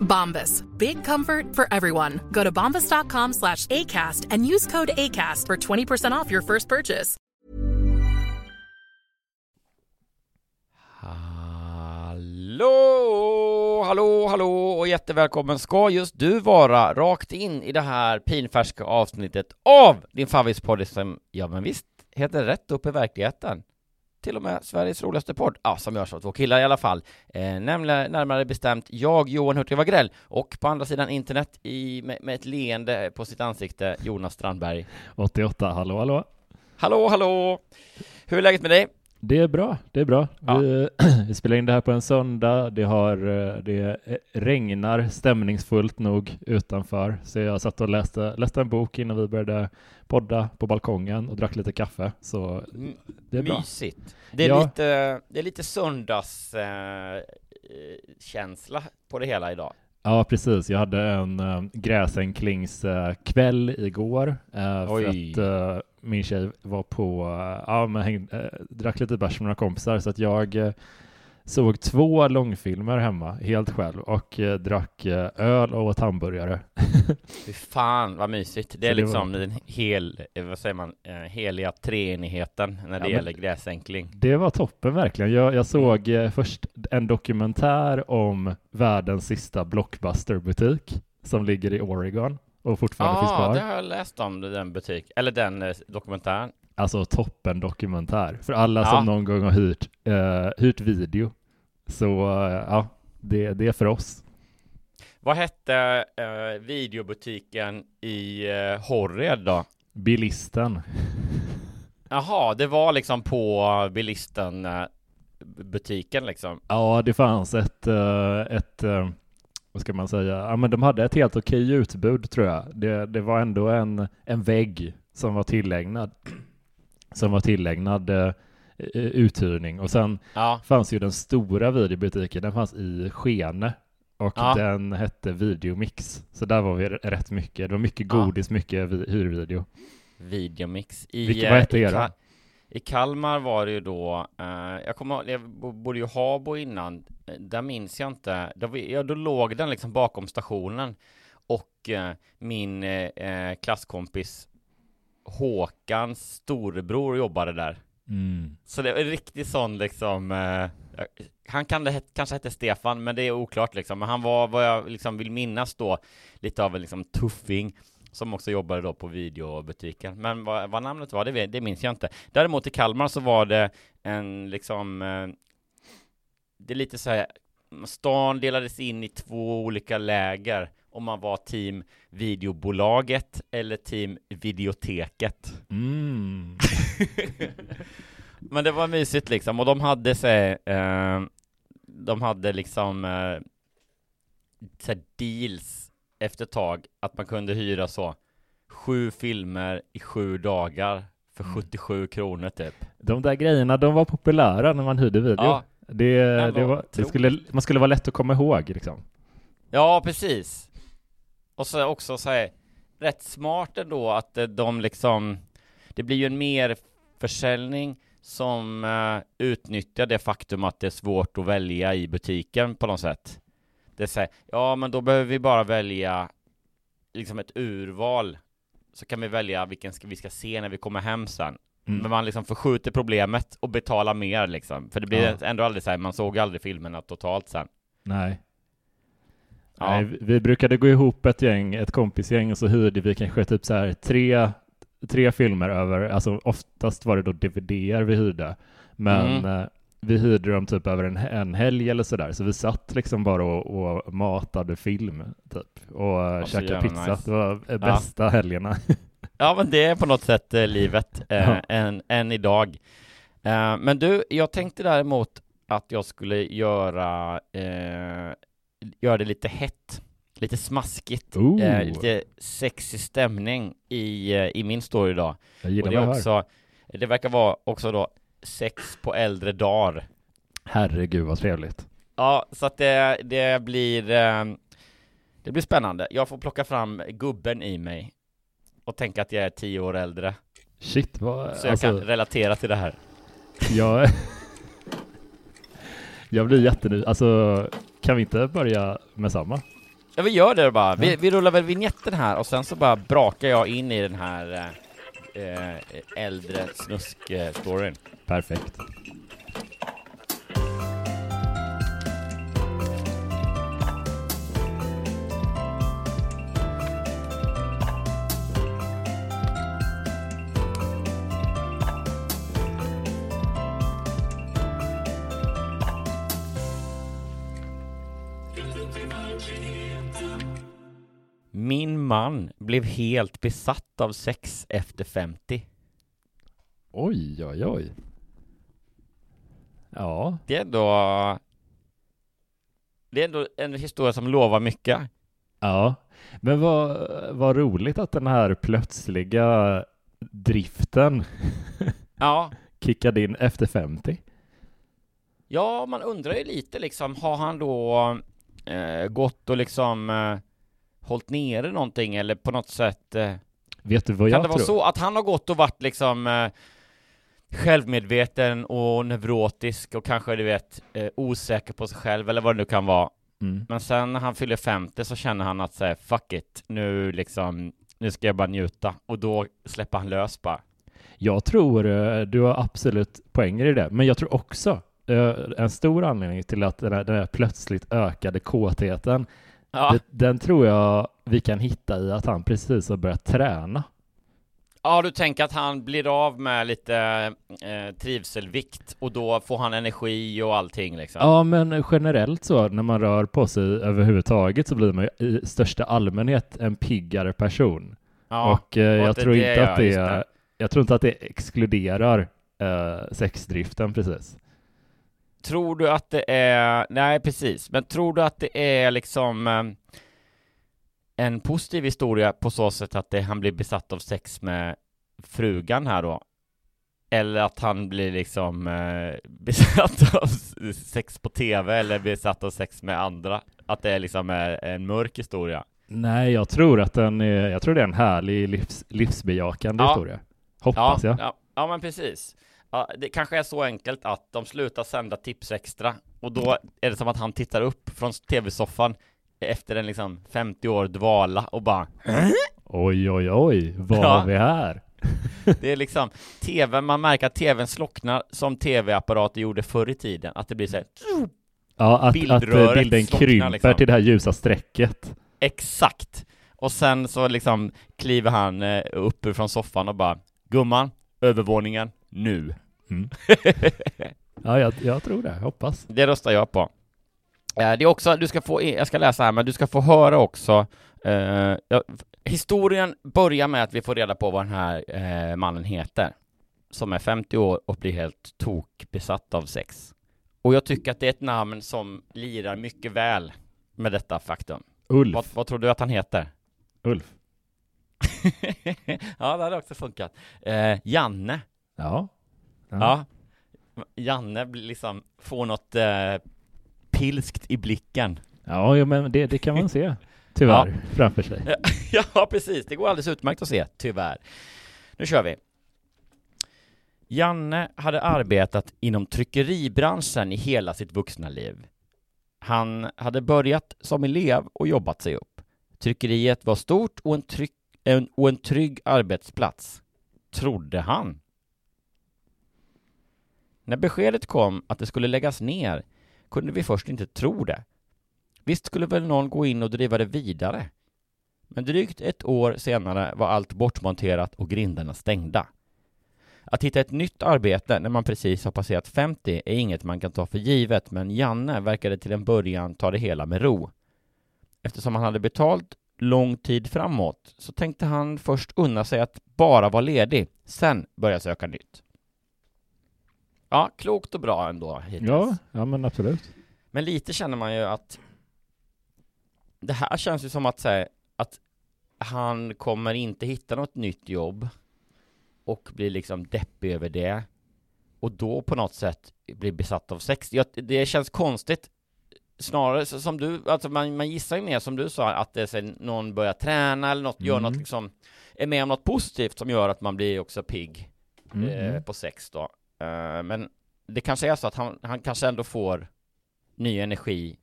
Bombas. Big comfort for everyone. Go to bombas.com slash ACAST and use code ACAST for 20% off your first purchase. Hallå, hallå, hallå och jättevälkommen ska just du vara rakt in i det här pinfärska avsnittet av din favvispodd som, ja men visst, heter Rätt upp i verkligheten. Till och med Sveriges roligaste podd, ja som görs av två killar i alla fall. Eh, nämligen, närmare bestämt jag, Johan Hurtig Wagrell, och på andra sidan internet i, med, med ett leende på sitt ansikte, Jonas Strandberg. 88, hallå hallå. Hallå, hallå! Hur är läget med dig? Det är bra, det är bra. Ja. Vi, vi spelar in det här på en söndag. Det, har, eh, det regnar stämningsfullt nog utanför. Så jag satt och läste, läste en bok innan vi började podda på balkongen och drack lite kaffe. Så det är bra. Mysigt. Det är Ja. lite, det är lite söndagskänsla eh, känsla på det hela idag. Ja, precis. Jag hade en äh, gräsänklingskväll igår eh, för att eh, min tjej var på, eh, ja, men häng, eh, drack lite bärs med några kompisar så att jag eh, såg två långfilmer hemma helt själv och eh, drack eh, öl och åt hamburgare. Fy fan vad mysigt. Det är det liksom var- den hel, eh, vad säger man, eh, heliga treenigheten när det men- gäller gräsänkling. Det var toppen verkligen. Jag, jag såg eh, först en dokumentär om världens sista blockbusterbutik som ligger i Oregon och fortfarande finns Ja, kvar. det har jag läst om, den butik, eller den eh, dokumentären. Alltså toppen dokumentär. För alla Ja. som någon gång har hyrt, eh, hyrt video. Så eh, ja, det, det är för oss. Vad hette eh, videobutiken i eh, Horred då? Bilisten. Jaha, det var liksom på bilisten eh, butiken liksom. Ja, det fanns ett, eh, ett vad ska man säga, ja men de hade ett helt okej utbud tror jag. Det, det var ändå en, en vägg som var tillägnad, som var tillägnad uthyrning. Och sen Ja, fanns ju den stora videobutiken, den fanns i Skene. Och Ja. den hette Videomix. Så där var vi rätt mycket. Det var mycket Ja. godis, mycket vi- hyrvideo. Videomix. I, Vilka- eh, vad hette i era? I Kalmar var det ju då, eh, jag kommer jag bo- bodde ju i Habo innan, Eh, där minns jag inte, då, vi- ja, då låg den liksom bakom stationen och eh, min eh, eh, klasskompis Håkans storebror jobbade där. Mm. Så det var riktigt riktig sån liksom, eh, han kan det, kanske hette Stefan, men det är oklart liksom. Men han var, vad jag liksom vill minnas då, lite av en liksom tuffing som också jobbade då på videobutiken. Men vad, vad namnet var, det, det minns jag inte. Däremot i Kalmar så var det en liksom, eh, det är lite så här, stan delades in i två olika läger om man var team videobolaget eller team videoteket. Mm. Men det var mysigt liksom, och de hade sig, eh, de hade liksom eh, så här deals efter ett tag, att man kunde hyra så sju filmer i sju dagar för Mm. 77 kronor typ. De där grejerna, de var populära när man hyrde video. Ja. Det, det, var, det skulle, man skulle vara lätt att komma ihåg liksom. Ja, precis. Och så också så här, rätt smart ändå att eh, de liksom, det blir ju en mer försäljning som uh, utnyttjar det faktum att det är svårt att välja i butiken på något sätt. Det säger, ja men då behöver vi bara välja liksom ett urval så kan vi välja vilken vi ska se när vi kommer hem sen. Mm. Men man liksom förskjuter problemet och betalar mer liksom. För det blir ja. ändå aldrig så här, man såg aldrig filmerna totalt sen. Nej. Ja. Nej, vi brukade gå ihop ett gäng, ett kompisgäng och så hyrde vi kanske typ så här tre, tre filmer över, alltså oftast var det då DVDer vi hyrde. Men mm. eh, vi hyrde dem typ över en, en helg eller sådär, så vi satt liksom bara och, och matade film typ och alltså, käkade pizza. Nice. Det var bästa ja. helgerna. ja, men det är på något sätt eh, livet eh, ja. än, än idag. Eh, men du, jag tänkte däremot att jag skulle göra, eh, göra det lite hett, lite smaskigt, eh, lite sexig stämning i, eh, i min story idag. Jag gillar och det, är också, det verkar vara också då sex på äldre dagar. Herregud vad trevligt. Ja, så att det, det blir eh, Det blir spännande. Jag får plocka fram gubben i mig och tänka att jag är tio år äldre. Shit, vad... Så jag alltså, kan relatera till det här. Jag... jag blir jätteny... Alltså, kan vi inte börja med samma? Ja, vi gör det bara. Vi, vi rullar väl vignetten här och sen så bara brakar jag in i den här eh, eh, äldre snusk-storyn. Perfekt. Min man blev helt besatt av sex efter 50. Oj, oj, oj. Ja. Det är ändå... Det är ändå en historia som lovar mycket. Ja, men vad, vad roligt att den här plötsliga driften ja. kickade in efter 50. Ja, man undrar ju lite liksom, har han då eh, gått och liksom eh, hållit nere någonting eller på något sätt eh, Vet du vad jag tror? Kan det vara så att han har gått och varit liksom eh, självmedveten och neurotisk och kanske du vet eh, osäker på sig själv eller vad det nu kan vara. Mm. Men sen när han fyller 50 så känner han att säga fuck it, nu liksom, nu ska jag bara njuta och då släpper han lös bara. Jag tror du har absolut poänger i det, men jag tror också en stor anledning till att den här, den här plötsligt ökade kåtheten, ja. det, den tror jag vi kan hitta i att han precis har börjat träna. Ja, du tänker att han blir av med lite eh, trivselvikt och då får han energi och allting liksom? Ja, men generellt så när man rör på sig överhuvudtaget så blir man ju i största allmänhet en piggare person. Ja, och, eh, jag tror inte att det, det, jag tror inte att det exkluderar eh, sexdriften precis. Tror du att det är, nej precis, men tror du att det är liksom eh, en positiv historia på så sätt att det, han blir besatt av sex med frugan här då. Eller att han blir liksom eh, besatt av sex på tv eller besatt av sex med andra. Att det är liksom är en mörk historia. Nej, jag tror att den är, jag tror det är en härlig livs, livsbejakande ja. historia. Hoppas ja, jag. Ja, ja men precis. Ja, det kanske är så enkelt att de slutar sända Tips Extra och då är det som att han tittar upp från tv-soffan efter en liksom 50 år dvala och bara Oj, oj, oj, vad ja. vi här? det är liksom tv, man märker att tvn slocknar som tv-apparater gjorde förr i tiden, att det blir så här, Ja, att, att eh, bilden krymper liksom. till det här ljusa strecket. Exakt! Och sen så liksom kliver han eh, upp från soffan och bara Gumman, övervåningen, nu. Mm. ja, jag, jag tror det, hoppas. Det röstar jag på. Eh, det är också, du ska få, jag ska läsa här, men du ska få höra också eh, Historien börjar med att vi får reda på vad den här eh, mannen heter Som är 50 år och blir helt tokbesatt av sex Och jag tycker att det är ett namn som lirar mycket väl med detta faktum Ulf Vad, vad tror du att han heter? Ulf Ja, det hade också funkat eh, Janne Ja Ja, ja. Janne liksom får något eh, pilskt i blicken. Ja, ja men det, det kan man se, tyvärr, ja. framför sig. ja, precis. Det går alldeles utmärkt att se, tyvärr. Nu kör vi. Janne hade arbetat inom tryckeribranschen i hela sitt vuxna liv. Han hade börjat som elev och jobbat sig upp. Tryckeriet var stort och en, tryck, en, och en trygg arbetsplats. Trodde han. När beskedet kom att det skulle läggas ner kunde vi först inte tro det. Visst skulle väl någon gå in och driva det vidare? Men drygt ett år senare var allt bortmonterat och grindarna stängda. Att hitta ett nytt arbete när man precis har passerat 50 är inget man kan ta för givet, men Janne verkade till en början ta det hela med ro. Eftersom han hade betalt lång tid framåt så tänkte han först unna sig att bara vara ledig, sen börja söka nytt. Ja, klokt och bra ändå hittills. Ja, ja men absolut. Men lite känner man ju att det här känns ju som att säga att han kommer inte hitta något nytt jobb och blir liksom deppig över det och då på något sätt blir besatt av sex. Ja, det känns konstigt snarare som du, alltså man, man gissar ju mer som du sa att det är någon börjar träna eller något, mm. gör något liksom, är med om något positivt som gör att man blir också pigg mm. eh, mm. på sex då. Uh, men det kanske är så att han, han kanske ändå får ny energi.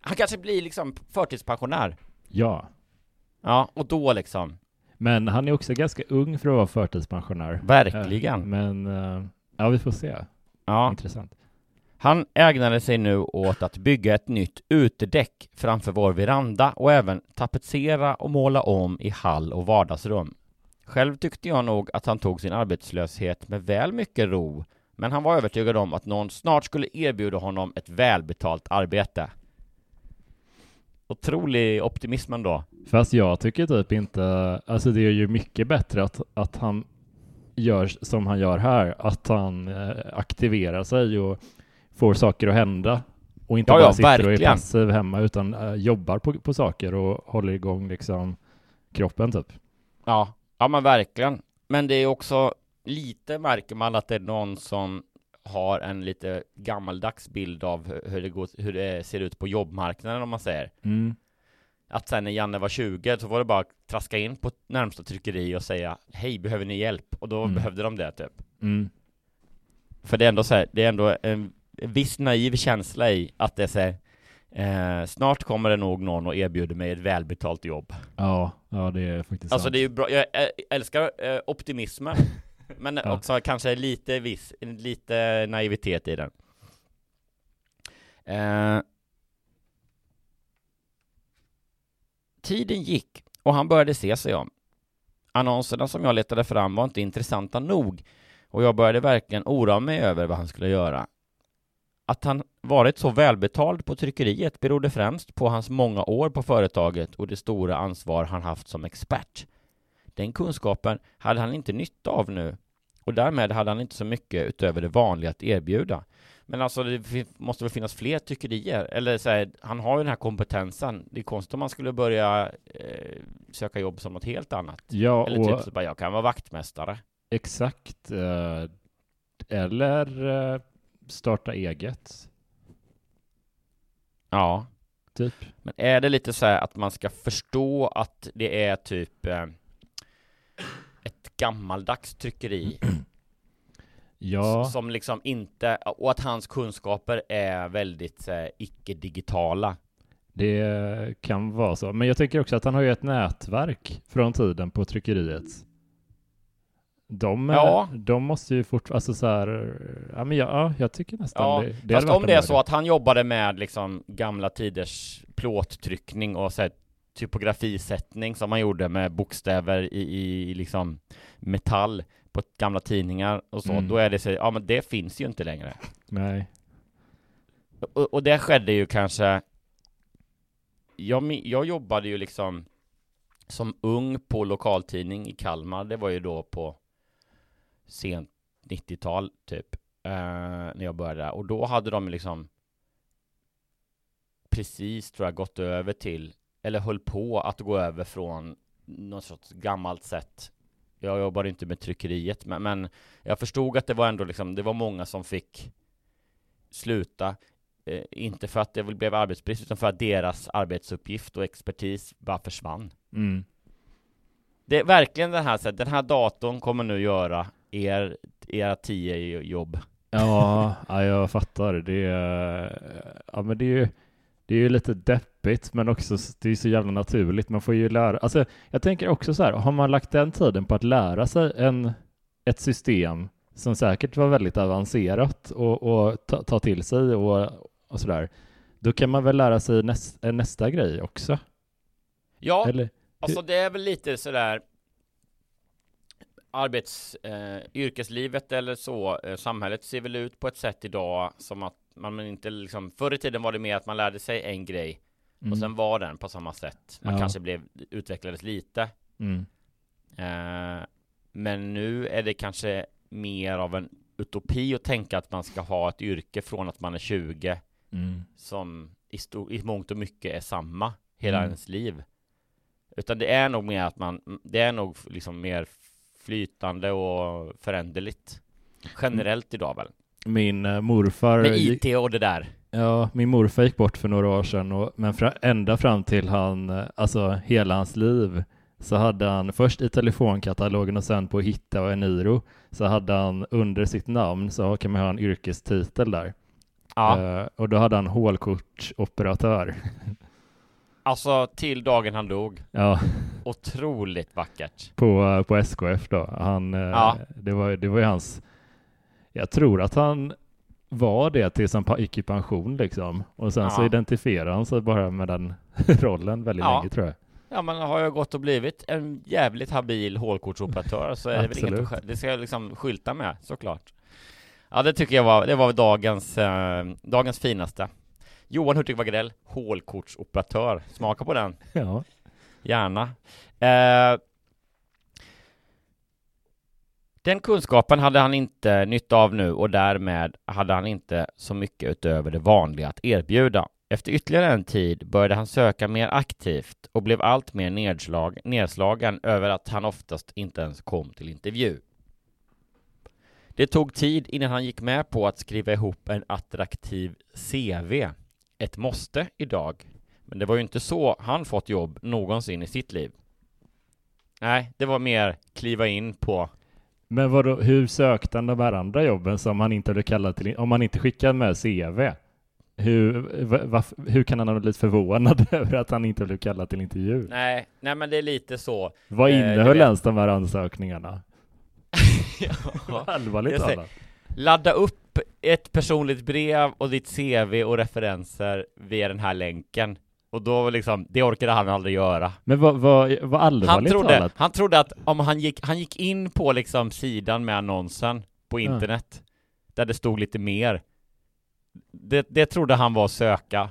Han kanske blir liksom förtidspensionär. Ja. Ja, och då liksom. Men han är också ganska ung för att vara förtidspensionär. Verkligen. Uh, men, uh, ja vi får se. Ja. Intressant. Han ägnade sig nu åt att bygga ett nytt utedäck framför vår veranda och även tapetsera och måla om i hall och vardagsrum. Själv tyckte jag nog att han tog sin arbetslöshet med väl mycket ro, men han var övertygad om att någon snart skulle erbjuda honom ett välbetalt arbete. Otrolig optimism ändå. Fast jag tycker typ inte, alltså det är ju mycket bättre att, att han gör som han gör här, att han eh, aktiverar sig och får saker att hända och inte ja, bara ja, sitter verkligen. och är passiv hemma utan äh, jobbar på, på saker och håller igång liksom kroppen typ. Ja, ja men verkligen. Men det är också lite märker man att det är någon som har en lite gammaldags bild av hur det, går, hur det ser ut på jobbmarknaden om man säger. Mm. Att sen när Janne var 20 så var det bara att traska in på närmsta tryckeri och säga Hej, behöver ni hjälp? Och då Mm. behövde de det typ. Mm. För det är ändå så här, det är ändå en viss naiv känsla i att det är så här, eh, snart kommer det nog någon och erbjuder mig ett välbetalt jobb. Ja, ja det är faktiskt Alltså sant. det är ju bra, jag älskar eh, optimismen, men Ja. också kanske lite viss, lite naivitet i den. Eh, tiden gick och han började se sig om. Annonserna som jag letade fram var inte intressanta nog och jag började verkligen oroa mig över vad han skulle göra. Att han varit så välbetald på tryckeriet berodde främst på hans många år på företaget och det stora ansvar han haft som expert. Den kunskapen hade han inte nytta av nu och därmed hade han inte så mycket utöver det vanliga att erbjuda. Men alltså det måste väl finnas fler tryckerier? Eller så här, han har ju den här kompetensen. Det är konstigt om man skulle börja eh, söka jobb som något helt annat. Ja, Eller och typ så bara, jag kan vara vaktmästare. exakt. eh, eller eh, starta eget, Ja. typ. Men är det lite så här att man ska förstå att det är typ eh, gammaldags tryckeri Ja, som liksom inte, och att hans kunskaper är väldigt här, icke-digitala. det kan vara så. Men jag tänker också att han har ju ett nätverk från tiden på tryckeriet. De, eh, Ja. de måste ju fortfarande, alltså så här, ja men ja, ja, jag tycker nästan Ja, det. det fast om det är så att han jobbade med liksom gamla tiders plåttryckning och så här, typografisättning som man gjorde med bokstäver i, i liksom metall på gamla tidningar och så, Mm. då är det så, ja men det finns ju inte längre. Nej. Och, och det skedde ju kanske jag, jag jobbade ju liksom som ung på lokaltidning i Kalmar, det var ju då på sent 90-tal typ, eh, när jag började. Och då hade de liksom precis, tror jag, gått över till, eller höll på att gå över från något sorts gammalt sätt. Jag jobbade inte med tryckeriet, men, men jag förstod att det var ändå liksom, det var många som fick sluta eh, inte för att det blev arbetsbrist utan för att deras arbetsuppgift och expertis bara försvann. Mm. Det är verkligen den här, så här, den här datorn kommer nu göra er, era tio jobb. Ja, ja, jag fattar. Det är, ja, men det är ju det är ju lite deppigt, men också det är så jävla naturligt. Man får ju lära, alltså jag tänker också så här, har man lagt den tiden på att lära sig en, ett system som säkert var väldigt avancerat och, och ta, ta, till sig och, och sådär, då kan man väl lära sig näst, nästa grej också? Ja, Eller, alltså det är väl lite sådär arbets, eh, yrkeslivet eller så, eh, samhället ser väl ut på ett sätt idag som att man inte liksom, förr i tiden var det mer att man lärde sig en grej mm. och sen var den på samma sätt. Man ja. kanske blev, utvecklades lite. Mm. Eh, men nu är det kanske mer av en utopi att tänka att man ska ha ett yrke från att man är 20 mm. som i, stor, i mångt och mycket är samma hela mm. ens liv. Utan det är nog mer att man, det är nog liksom mer flytande och föränderligt generellt idag väl? Min uh, morfar... Med IT och det där. Ja, min morfar gick bort för några år sedan, och, men fra, ända fram till han, uh, alltså hela hans liv, så hade han först i telefonkatalogen och sen på Hitta och Eniro, så hade han under sitt namn så kan man ha en yrkestitel där. Ja. Uh, och då hade han hålkortsoperatör. Alltså till dagen han dog. Ja. Otroligt vackert. På, på SKF då. Han, eh, ja. det, var, det var ju hans, jag tror att han var det tills han gick i pension liksom. Och sen ja. så identifierade han sig bara med den rollen väldigt ja. länge tror jag. Ja men har jag gått och blivit en jävligt habil hålkortsoperatör så är det väl inget att, det ska jag liksom skylta med såklart. Ja det tycker jag var, det var dagens, eh, dagens finaste. Johan Hurtig Wagrell, hålkortsoperatör. Smaka på den. Ja. Gärna. Eh, den kunskapen hade han inte nytta av nu och därmed hade han inte så mycket utöver det vanliga att erbjuda. Efter ytterligare en tid började han söka mer aktivt och blev allt mer nedslag, nedslagen över att han oftast inte ens kom till intervju. Det tog tid innan han gick med på att skriva ihop en attraktiv CV ett måste idag. Men det var ju inte så han fått jobb någonsin i sitt liv. Nej, det var mer kliva in på men vadå, hur sökte han de här andra jobben som han inte hade kallat till, om han inte skickade med CV? Hur, va, hur kan han ha blivit förvånad över att han inte blev kallad till intervju? Nej, nej men det är lite så. Vad eh, innehöll eh, ens de här ansökningarna? ja, Allvarligt talat. Ladda upp ett personligt brev och ditt CV och referenser via den här länken. Och då liksom, det orkade han aldrig göra. Men vad, vad, vad allvarligt han trodde, talat? Han trodde att om han gick, han gick in på liksom sidan med annonsen på internet, ja. där det stod lite mer. Det, det trodde han var söka.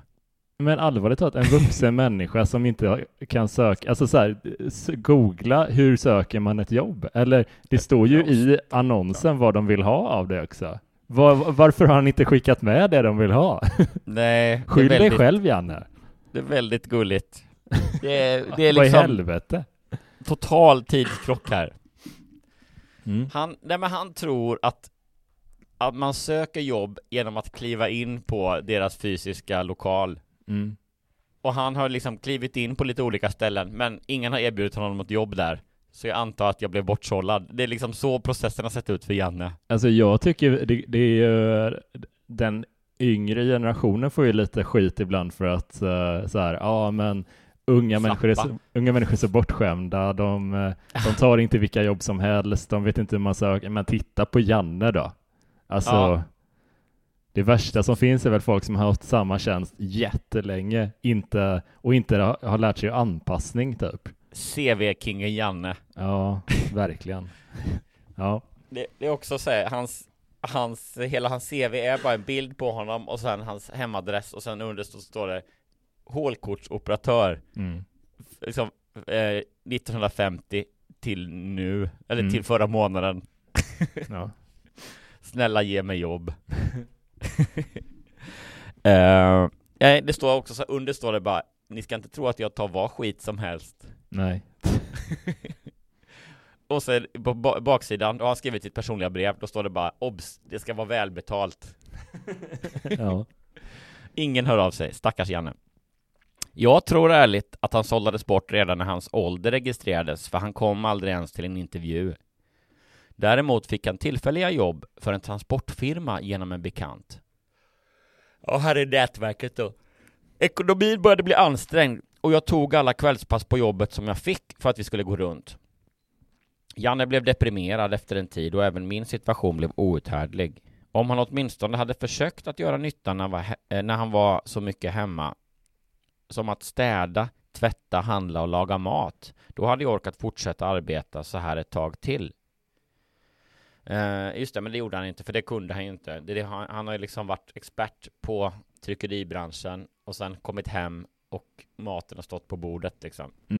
Men allvarligt talat, en vuxen människa som inte kan söka, alltså så här, googla hur söker man ett jobb? Eller det står ju i annonsen vad de vill ha av det också. Var, varför har han inte skickat med det de vill ha? Nej. Skyll väldigt, dig själv Janne. Det är väldigt gulligt. Det är, det är liksom... Vad i liksom helvete? Total tidskrock här. Mm. Han, nej men han tror att, att man söker jobb genom att kliva in på deras fysiska lokal. Mm. Och han har liksom klivit in på lite olika ställen, men ingen har erbjudit honom något jobb där. Så jag antar att jag blev bortsållad. Det är liksom så processen har sett ut för Janne. Alltså jag tycker det, det är ju den yngre generationen får ju lite skit ibland för att uh, så här, ja men unga människor, är så, unga människor är så bortskämda, de, eh, de tar inte vilka jobb som helst, de vet inte hur man söker, men titta på Janne då. Alltså, ja. det värsta som finns är väl folk som har haft samma tjänst jättelänge, inte, och inte har, har lärt sig anpassning typ. CV-kingen Janne. Ja, verkligen. ja. Det, det, är också så här, hans, hans, hela hans CV är bara en bild på honom och sen hans hemadress och sen under så står det hålkortsoperatör. Mm. Liksom, eh, 1950 till nu, eller mm. till förra månaden. ja. Snälla ge mig jobb. eh, det står också så under står det bara Ni ska inte tro att jag tar vad skit som helst Nej. och sen på baksidan, då har han skrivit sitt personliga brev, då står det bara obs, det ska vara välbetalt. ja. Ingen hör av sig, stackars Janne. Jag tror ärligt att han sållades bort redan när hans ålder registrerades, för han kom aldrig ens till en intervju. Däremot fick han tillfälliga jobb för en transportfirma genom en bekant. Ja, här är nätverket då. Ekonomin började bli ansträngd och jag tog alla kvällspass på jobbet som jag fick för att vi skulle gå runt. Janne blev deprimerad efter en tid och även min situation blev outhärdlig. Om han åtminstone hade försökt att göra nytta eh, när han var, så mycket hemma, som att städa, tvätta, handla och laga mat, då hade jag orkat fortsätta arbeta så här ett tag till. Eh, just det, men det gjorde han inte, för det kunde han ju inte. Det, det, han, han har ju liksom varit expert på tryckeribranschen och sen kommit hem och maten har stått på bordet liksom. Mm.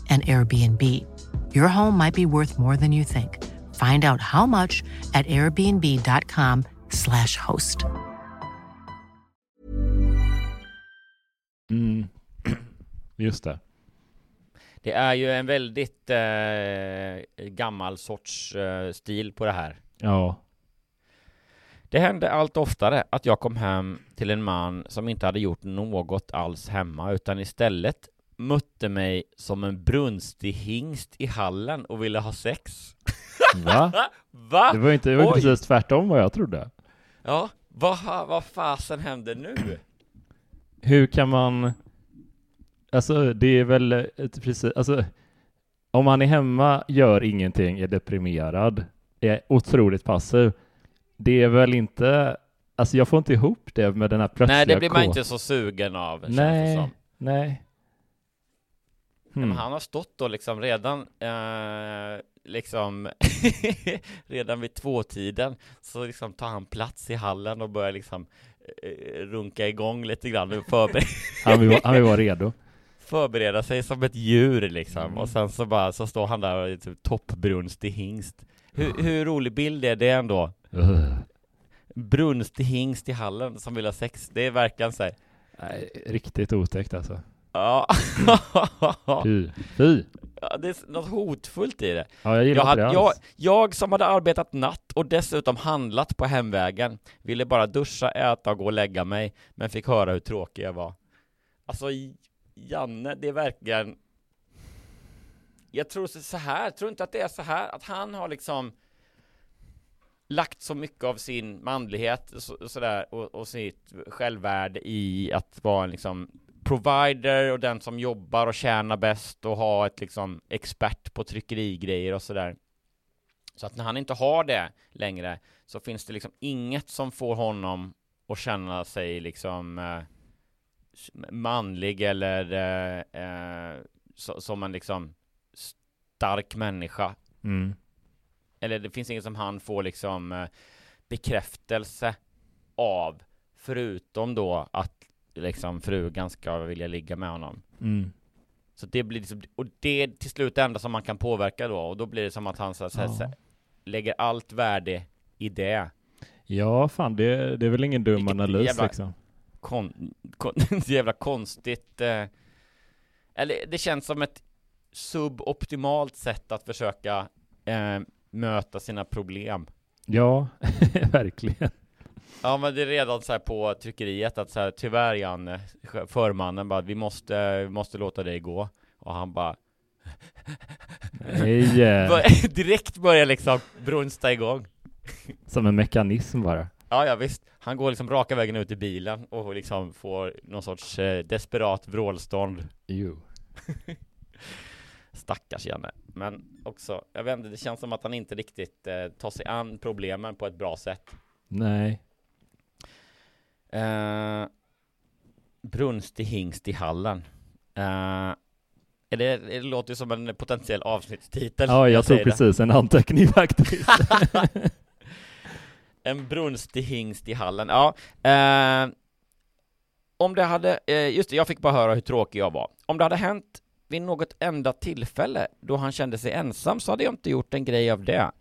an Airbnb. Your home might be worth more than you think. Find out how much at airbnb.com/slash host. Mm. Just det. Det är ju en väldigt eh, gammal sorts eh, stil på det här. Ja. Det hände allt oftare att jag kom hem till en man som inte hade gjort något alls hemma utan istället mötte mig som en brunstig hingst i hallen och ville ha sex. Va? Va? Det var inte, det var Oj. precis tvärtom vad jag trodde. Ja, vad, vad fasen händer nu? Hur kan man... Alltså det är väl precis, alltså om man är hemma, gör ingenting, är deprimerad, är otroligt passiv. Det är väl inte, alltså jag får inte ihop det med den här plötsliga Nej, det blir man inte så sugen av, det Nej, Men Hmm. han har stått och liksom redan, eh, liksom, redan vid tvåtiden så liksom tar han plats i hallen och börjar liksom eh, runka igång lite grann och förbereda, Han vill, han vill vara redo. förbereda sig som ett djur liksom Mm. och sen så bara så står han där och är typ toppbrunstig hingst. Hur, hur rolig bild är det ändå? Ugh. Brunstig hingst i hallen som vill ha sex, det är verkligen så här. Nej, riktigt otäckt alltså. Ja. Fy. Fy. Ja, det är något hotfullt i det. Ja, jag gillar jag, inte det jag, jag som hade arbetat natt och dessutom handlat på hemvägen ville bara duscha, äta och gå och lägga mig, men fick höra hur tråkig jag var. Alltså, Janne, det är verkligen... jag tror så här, jag tror inte att det är så här, att han har liksom lagt så mycket av sin manlighet så, sådär, och, och sitt självvärde i att vara en liksom provider och den som jobbar och tjänar bäst och ha ett liksom expert på tryckerigrejer och sådär. Så att när han inte har det längre så finns det liksom inget som får honom att känna sig liksom eh, manlig eller eh, eh, som en liksom stark människa. Mm. Eller det finns inget som han får liksom eh, bekräftelse av förutom då att liksom frugan ska vilja ligga med honom. Mm. Så det blir liksom, och det är till slut det enda som man kan påverka då och då blir det som att han så, så, Ja. så, lägger allt värde i det. Ja, fan det, det är väl ingen dum Vilket analys jävla- liksom. Kon, kon, jävla konstigt eh, Eller det känns som ett suboptimalt sätt att försöka eh, möta sina problem. Ja, verkligen. Ja men det är redan så på tryckeriet att så här, tyvärr Janne, förmannen bara vi måste, vi måste låta dig gå. Och han bara Nej. Direkt börjar liksom brunsta igång. Som en mekanism bara. Ja, ja visst. Han går liksom raka vägen ut i bilen och liksom får någon sorts eh, desperat vrålstånd. Jo. Stackars Janne. Men också, jag vet inte, det känns som att han inte riktigt eh, tar sig an problemen på ett bra sätt. Nej. Eh, brunstig hingst i hallen. Eh, är det, det låter ju som en potentiell avsnittstitel. Ja, jag, säger tog precis en anteckning faktiskt. En brunstig hingst i hallen, ja. Eh, om det hade, just det, jag fick bara höra hur tråkig jag var. Om det hade hänt vid något enda tillfälle då han kände sig ensam så hade jag inte gjort en grej av det.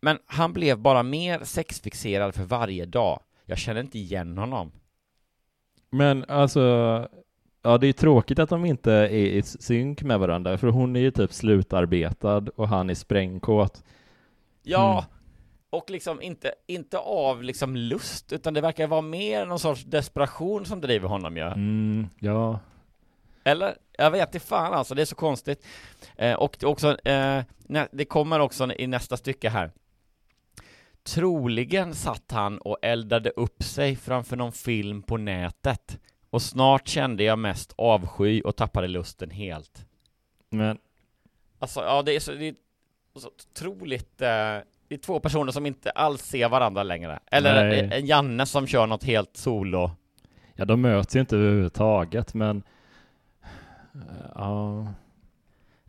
Men han blev bara mer sexfixerad för varje dag. Jag känner inte igen honom. Men alltså, ja det är tråkigt att de inte är i synk med varandra, för hon är ju typ slutarbetad och han är sprängkåt. Ja, Mm. och liksom inte, inte av liksom lust, utan det verkar vara mer någon sorts desperation som driver honom ju. Mm, ja. Eller? Jag vet inte fan alltså, det är så konstigt. Eh, och också, eh, det kommer också i nästa stycke här. Troligen satt han och eldade upp sig framför någon film på nätet. Och snart kände jag mest avsky och tappade lusten helt. Men, Alltså, ja det är så, det är så otroligt, eh, det är två personer som inte alls ser varandra längre. Eller Nej. en- Janne som kör något helt solo. ja de möts ju inte överhuvudtaget, men ja,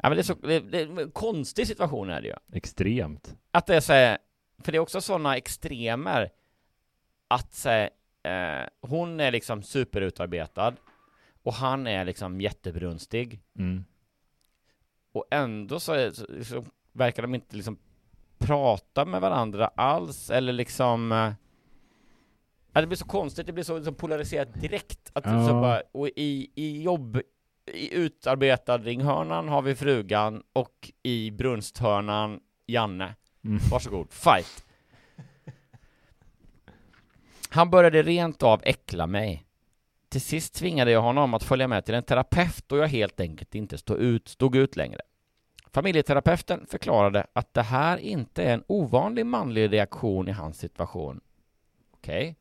Ja men det är så, det, det är en konstig situation är det ju. extremt. Att det är så här, för det är också sådana extremer att eh, hon är liksom superutarbetad och han är liksom jättebrunstig Mm. och ändå så, är, så, så verkar de inte liksom prata med varandra alls eller liksom eh, det blir så konstigt, det blir så, så polariserat direkt att Ja. så bara, och i, i jobb i utarbetad ringhörnan har vi frugan och i brunsthörnan Janne Mm. Varsågod, fight! Han började rent av äckla mig. Till sist tvingade jag honom att följa med till en terapeut och jag helt enkelt inte stod ut, stod ut längre. Familjeterapeuten förklarade att det här inte är en ovanlig manlig reaktion i hans situation. Okej.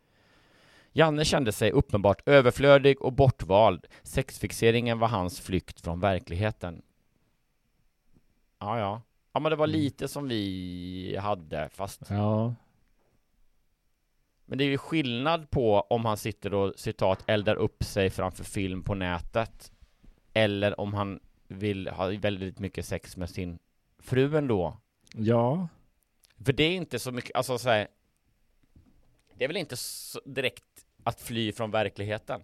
Janne kände sig uppenbart överflödig och bortvald. Sexfixeringen var hans flykt från verkligheten. Ja, ja. Ja, men det var lite som vi hade, fast Ja, Men det är ju skillnad på om han sitter och citat eldar upp sig framför film på nätet eller om han vill ha väldigt mycket sex med sin fru ändå. ja, För det är inte så mycket, alltså så här, Det är väl inte så direkt att fly från verkligheten?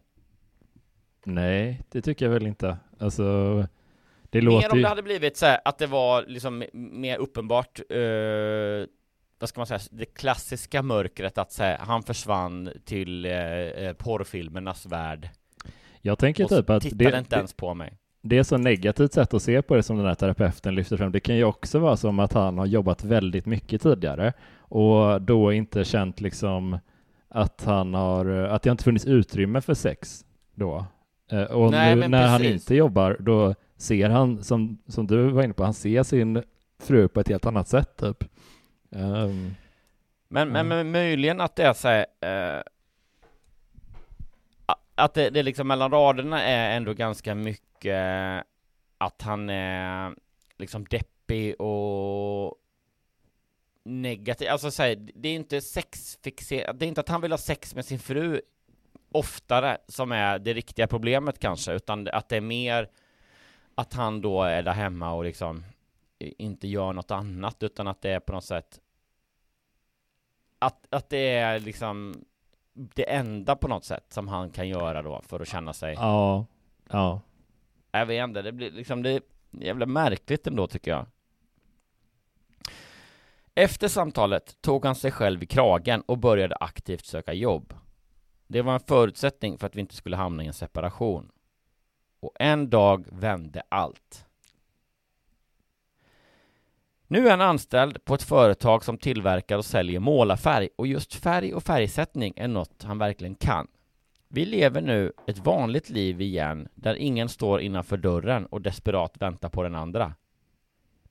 nej, det tycker jag väl inte. Alltså, det Mer låter om ju... det hade blivit så här, att det var liksom mer uppenbart eh, vad ska man säga, det klassiska mörkret att säga han försvann till eh, eh, porrfilmernas värld. Jag tänker Och typ att det, inte ens på mig. det är så negativt sätt att se på det som den här terapeuten lyfter fram. Det kan ju också vara som att han har jobbat väldigt mycket tidigare och då inte känt liksom att han har, att det inte funnits utrymme för sex då. Eh, Och Nej, nu när han precis. inte jobbar, då ser han, som, som du var inne på, han ser sin fru på ett helt annat sätt typ. Um, men, men, men möjligen att det är så här, eh, att det, det liksom mellan raderna är ändå ganska mycket att han är liksom deppig och negativ, alltså så här, det är inte sexfixerat, det är inte att han vill ha sex med sin fru oftare som är det riktiga problemet kanske, utan att det är mer att han då är där hemma och liksom inte gör något annat, utan att det är på något sätt att, att det är liksom det enda på något sätt som han kan göra då för att känna sig Ja, ja. Jag vet inte, det blir liksom det är jävla märkligt ändå tycker jag. Efter samtalet tog han sig själv i kragen och började aktivt söka jobb. Det var en förutsättning för att vi inte skulle hamna i en separation och en dag vände allt nu är han anställd på ett företag som tillverkar och säljer målarfärg och just färg och färgsättning är något han verkligen kan. Vi lever nu ett vanligt liv igen där ingen står innanför dörren och desperat väntar på den andra.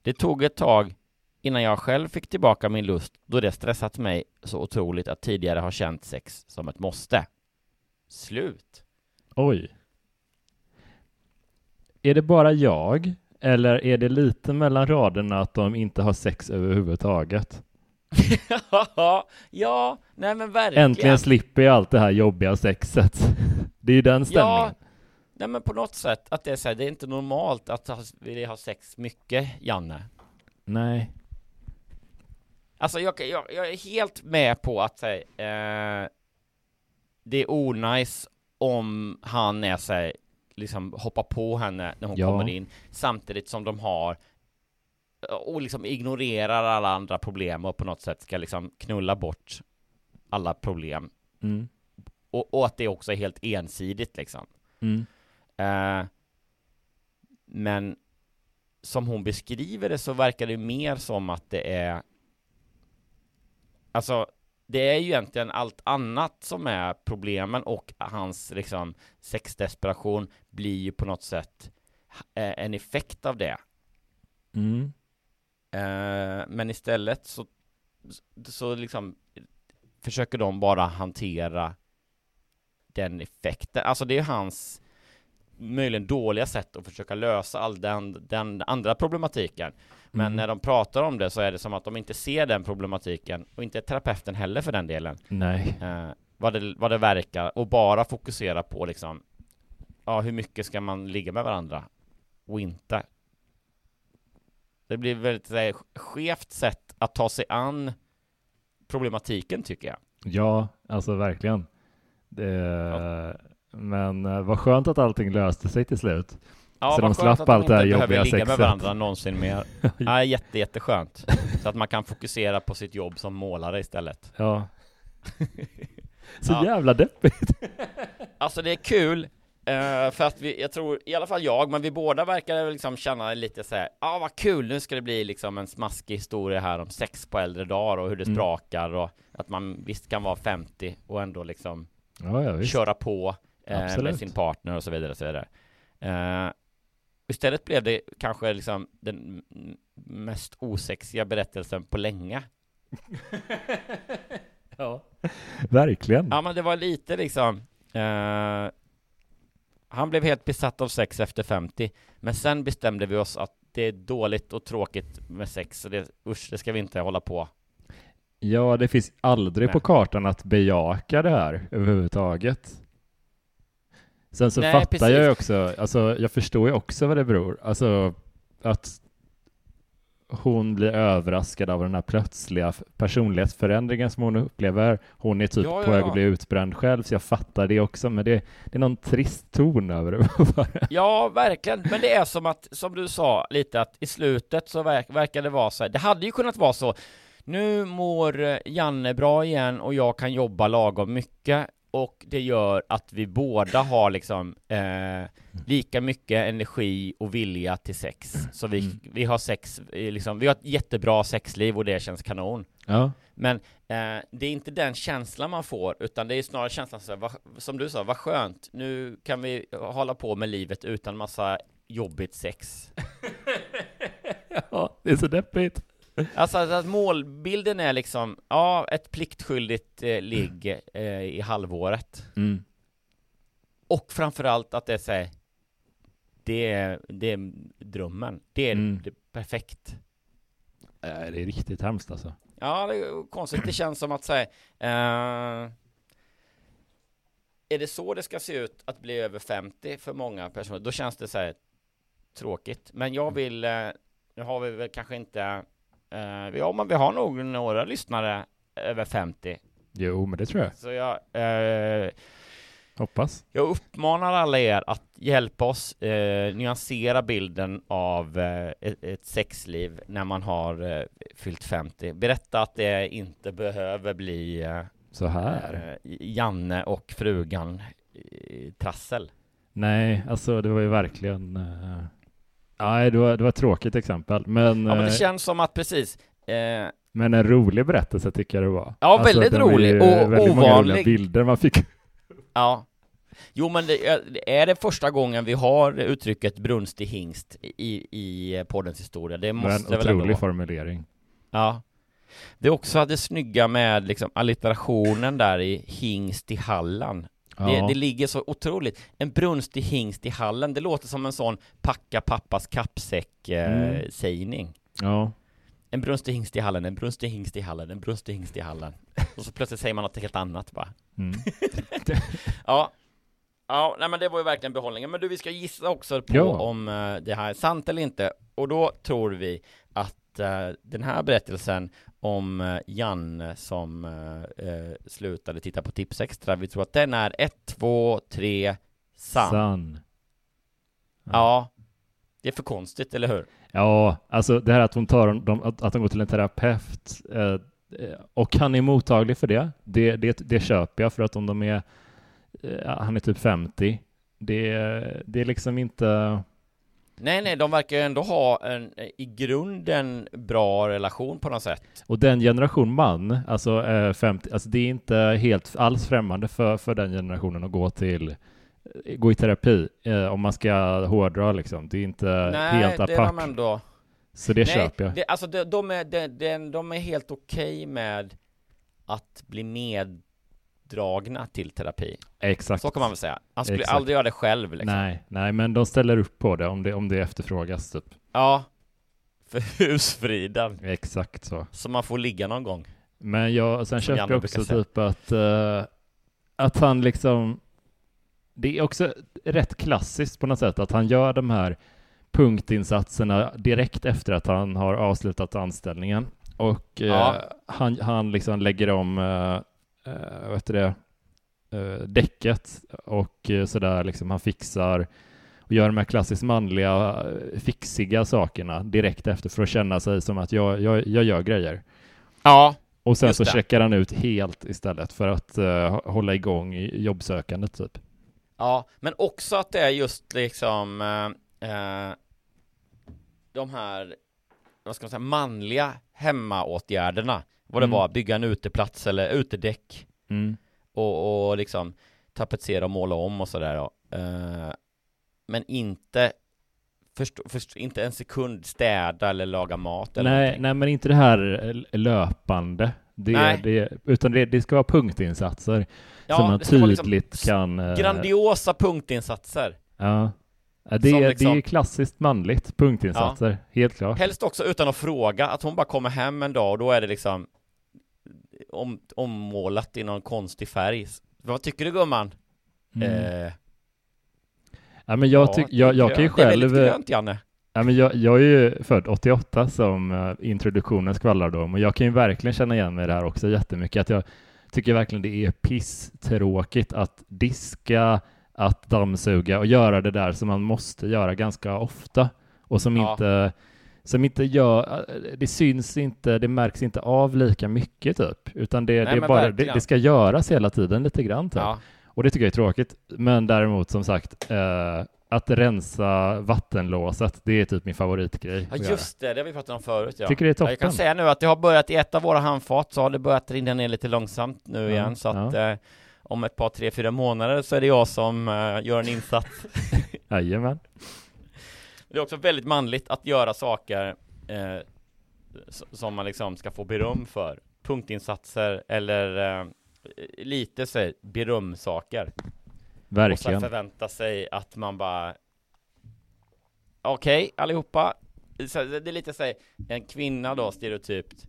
Det tog ett tag innan jag själv fick tillbaka min lust då det stressat mig så otroligt att tidigare ha känt sex som ett måste. Slut. Oj. Är det bara jag eller är det lite mellan raderna att de inte har sex överhuvudtaget? ja, nej men verkligen. Äntligen slipper jag allt det här jobbiga sexet. Det är ju den stämningen. Ja, nej men på något sätt att det är så här, det är inte normalt att ha, vilja ha sex mycket, Janne. Nej. Alltså jag, jag, jag är helt med på att säga, eh, det är onajs om han är sig liksom hoppa på henne när hon ja. kommer in samtidigt som de har och liksom ignorerar alla andra problem och på något sätt ska liksom knulla bort alla problem. Mm. Och, och, att det också är helt ensidigt liksom. Mm. Uh, men som hon beskriver det så verkar det mer som att det är Alltså det är ju egentligen allt annat som är problemen och hans liksom sexdesperation blir ju på något sätt eh, en effekt av det. Mm. Eh, men istället så, så liksom försöker de bara hantera den effekten. Alltså det är hans möjligen dåliga sätt att försöka lösa all den, den andra problematiken. Men mm. när de pratar om det så är det som att de inte ser den problematiken och inte terapeuten heller för den delen. Nej. Eh, vad, det, vad det verkar och bara fokusera på liksom ja, hur mycket ska man ligga med varandra och inte. Det blir väldigt så skevt sätt att ta sig an problematiken tycker jag. Ja, alltså verkligen. Det, ja. Men eh, vad skönt att allting löste sig till slut. Ja, så de slapp allt det här jobbiga sexet. ligga med varandra någonsin mer. ja, jätte, jätteskönt. Så att man kan fokusera på sitt jobb som målare istället. Ja. så ja. jävla deppigt. alltså det är kul, uh, för att vi, jag tror, i alla fall jag, men vi båda verkar liksom känna lite så här, ja ah, vad kul, nu ska det bli liksom en smaskig historia här om sex på äldre dagar och hur det mm. sprakar och att man visst kan vara 50 och ändå liksom ja, ja, köra på uh, med sin partner och så vidare och så vidare. Uh, Istället blev det kanske liksom den mest osexiga berättelsen på länge. ja, verkligen. Ja, men det var lite liksom eh, Han blev helt besatt av sex efter 50 Men sen bestämde vi oss att det är dåligt och tråkigt med sex och det, usch, det ska vi inte hålla på Ja, det finns aldrig Nej. på kartan att bejaka det här överhuvudtaget. Sen så Nej, fattar precis. jag också, alltså jag förstår ju också vad det beror, alltså att hon blir överraskad av den här plötsliga personlighetsförändringen som hon upplever. Hon är typ ja, ja, på väg att bli utbränd själv, så jag fattar det också, men det, det är någon trist ton över det. ja, verkligen, men det är som att, som du sa lite, att i slutet så verk, verkar det vara så här, det hade ju kunnat vara så, nu mår Janne bra igen och jag kan jobba lagom mycket och det gör att vi båda har liksom eh, lika mycket energi och vilja till sex. Så vi, mm. vi har sex, liksom, vi har ett jättebra sexliv och det känns kanon. Ja. Men eh, det är inte den känslan man får, utan det är snarare känslan så här, vad, som du sa, vad skönt, nu kan vi hålla på med livet utan massa jobbigt sex. ja, det är så deppigt. Alltså att, att målbilden är liksom, ja, ett pliktskyldigt eh, ligg eh, i halvåret. Mm. Och framförallt att det är så här, det är, det är drömmen. Det är, Mm. det är perfekt. Äh, det är riktigt hemskt alltså. Ja, det är konstigt. Det känns som att säga, eh, är det så det ska se ut att bli över 50 för många personer, då känns det så här tråkigt. Men jag vill, eh, nu har vi väl kanske inte, eh, ja men vi har nog några lyssnare över 50. Jo, men det tror jag. Så jag, eh, Hoppas. jag uppmanar alla er att hjälpa oss eh, nyansera bilden av eh, ett, ett sexliv när man har fyllt 50. Berätta att det inte behöver bli Så här. Janne och frugan trassel. Nej, alltså det var ju verkligen... Nej, det var, det var ett tråkigt exempel. Men, Ja, men det eh, känns som att precis eh, men en rolig berättelse tycker jag det var. Ja, väldigt var ju rolig och väldigt många ovanlig. bilder man fick. Ja. Jo, men det är, det första gången vi har uttrycket brunstig hingst i, i poddens historia? Det Men måste väl ändå otrolig vara. formulering. Ja. Det är också det snygga med liksom allitterationen där i hingst i Halland. Det, Ja. det ligger så otroligt. En brunstig hingst i Halland, det låter som en sån packa pappas kappsäck eh, Mm. Ja. En brunstig hingst i Halland, en brunstig hingst i Halland, en brunstig hingst i Halland. Och så plötsligt säger man något helt annat bara. Mm. ja. Ja, nej men det var ju verkligen behållningen. Men du, vi ska gissa också på Ja. om eh, det här är sant eller inte. Och då tror vi att eh, den här berättelsen om uh, Janne som eh, eh, slutade titta på Tipsextra, vi tror att den är 1, 2, 3, sann. Sann. Ja. Det är för konstigt, eller hur? Ja, alltså det här att hon tar dem, att, hon går till en terapeut eh, eh, och han är mottaglig för det, det, det, det köper jag för att om de är, eh, han är typ 50, det, det är liksom inte, Nej, nej, de verkar ju ändå ha en eh, i grunden bra relation på något sätt. och den generation man, alltså eh, 50, alltså det är inte helt alls främmande för, för den generationen att gå till gå i terapi, eh, om man ska hårdra liksom. Det är inte Nej, helt det är apart. de ändå. Så det Nej, köper jag. Det, alltså de, de, är, de, de, de är helt okej med att bli meddragna till terapi. Exakt. Så kan man väl säga. Han skulle Exakt. aldrig göra det själv liksom. Nej, nej, men de ställer upp på det om det, om det efterfrågas typ. Ja. För husfriden. Exakt så. Så man får ligga någon gång. Men jag, sen köper jag också typ att, eh, att han liksom, det är också rätt klassiskt på något sätt att han gör de här punktinsatserna direkt efter att han har avslutat anställningen. Och eh, Ja. han, han liksom lägger om, eh, eh, vad heter det, eh, däcket och eh, sådär liksom han fixar och gör de här klassiskt manliga eh, fixiga sakerna direkt efter för att känna sig som att jag, jag, jag gör grejer. Ja. Och sen så det. checkar han ut helt istället för att eh, hålla igång jobbsökandet typ. Ja, men också att det är just liksom eh, de här, vad ska man säga, manliga hemmaåtgärderna. Vad det Mm. var, bygga en uteplats eller utedäck Mm. och, och liksom tapetsera och måla om och sådär. Eh, men inte förstå, förstå, inte en sekund städa eller laga mat eller Nej, någonting. nej, men inte det här löpande. Det, Nej. det, utan det, det ska vara punktinsatser Ja, som man det liksom tydligt kan... eh, Grandiosa punktinsatser. Ja. ja det, är- det liksom- är klassiskt manligt, punktinsatser. Helt klart. Helst också utan att fråga, att hon bara kommer hem en dag och då är det liksom om, ommålat i någon konstig färg. Vad tycker du gumman? Mm. Eh, Ja, men jag, ja, tyck, jag, jag kan ju grönt. Det är själv... väldigt grönt, Janne. Ja, men jag, jag är ju född 88 som eh, introduktionen skvallrade om och jag kan ju verkligen känna igen mig i det här också jättemycket. Att jag tycker verkligen det är pisstråkigt att diska, att dammsuga och göra det där som man måste göra ganska ofta och som Ja. inte som inte gör, det syns inte, det märks inte av lika mycket typ, utan det, Nej, det, bara, det, det ska göras hela tiden lite grann typ. Ja. Och det tycker jag är tråkigt. Men däremot som sagt, eh, att rensa vattenlåset, det är typ min favoritgrej. Ja just det, det har vi pratat om förut ja. Tycker det är Ja, Jag kan toppen. säga nu att det har börjat i ett av våra handfat så har det börjat rinna ner lite långsamt nu Ja, igen så att ja. eh, om ett par, tre, fyra månader så är det jag som eh, gör en insats. Jajamän. Det är också väldigt manligt att göra saker eh, som man liksom ska få beröm för. Punktinsatser eller eh, lite så berömsaker. Och Verkligen. sen förvänta sig att man bara Okej allihopa så Det är lite så en kvinna då stereotypt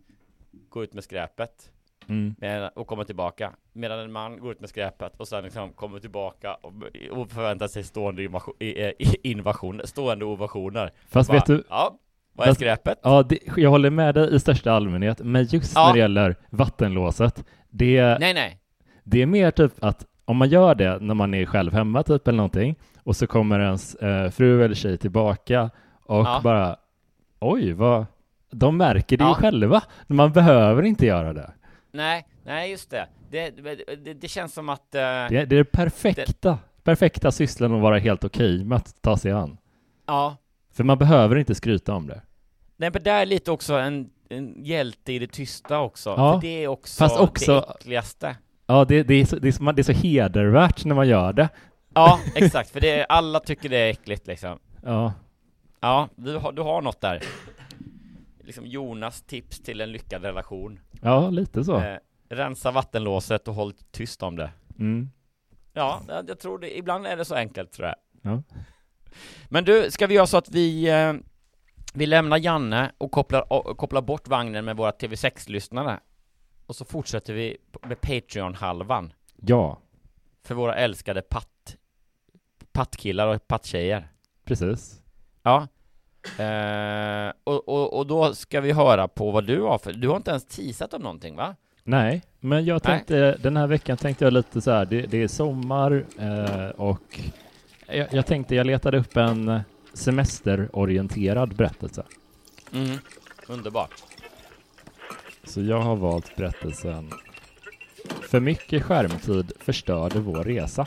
Går ut med skräpet Mm. och kommer tillbaka Medan en man går ut med skräpet och sen liksom kommer tillbaka och, och förväntar sig stående invasion, stående ovationer Fast Bara, vet du- Ja, vad är Fast- skräpet? Ja, det, jag håller med dig i största allmänhet, men just Ja. när det gäller vattenlåset, det, Nej nej det är mer typ att om man gör det när man är själv hemma typ eller någonting och så kommer ens eh, fru eller tjej tillbaka och Ja. bara oj, vad de märker det Ja. ju själva. Man behöver inte göra det. Nej, nej just det. Det, det, det, det känns som att eh, Det är det, är det perfekta, perfekta sysslan att vara helt okej med att ta sig an. Ja, För man behöver inte skryta om det. Nej men där är lite också en, en hjälte i det tysta också, Ja, för det är också, fast också- det äckligaste. Ja, det, det, är så, det, är så, det är så hedervärt när man gör det. Ja, exakt, för det alla tycker det är äckligt liksom. Ja, Ja, du har, du har något där. Liksom Jonas tips till en lyckad relation ja lite så. eh, Rensa vattenlåset och håll tyst om det Mm. Ja, jag tror det, ibland är det så enkelt tror jag Ja. Men du, ska vi göra så att vi eh, Vi lämnar Janne och kopplar, och kopplar bort vagnen med våra TV6-lyssnare Och så fortsätter vi med Patreon-halvan ja, För våra älskade patt Pattkillar och patttjejer precis. Ja eh, och, och, och då ska vi höra på vad du har för, du har inte ens teasat om någonting va? Nej, men jag Nej. tänkte den här veckan tänkte jag lite så här, det, det är sommar eh, och jag, jag tänkte jag letade upp en semesterorienterad berättelse. Mm, underbart Så jag har valt berättelsen För mycket skärmtid förstörde vår resa.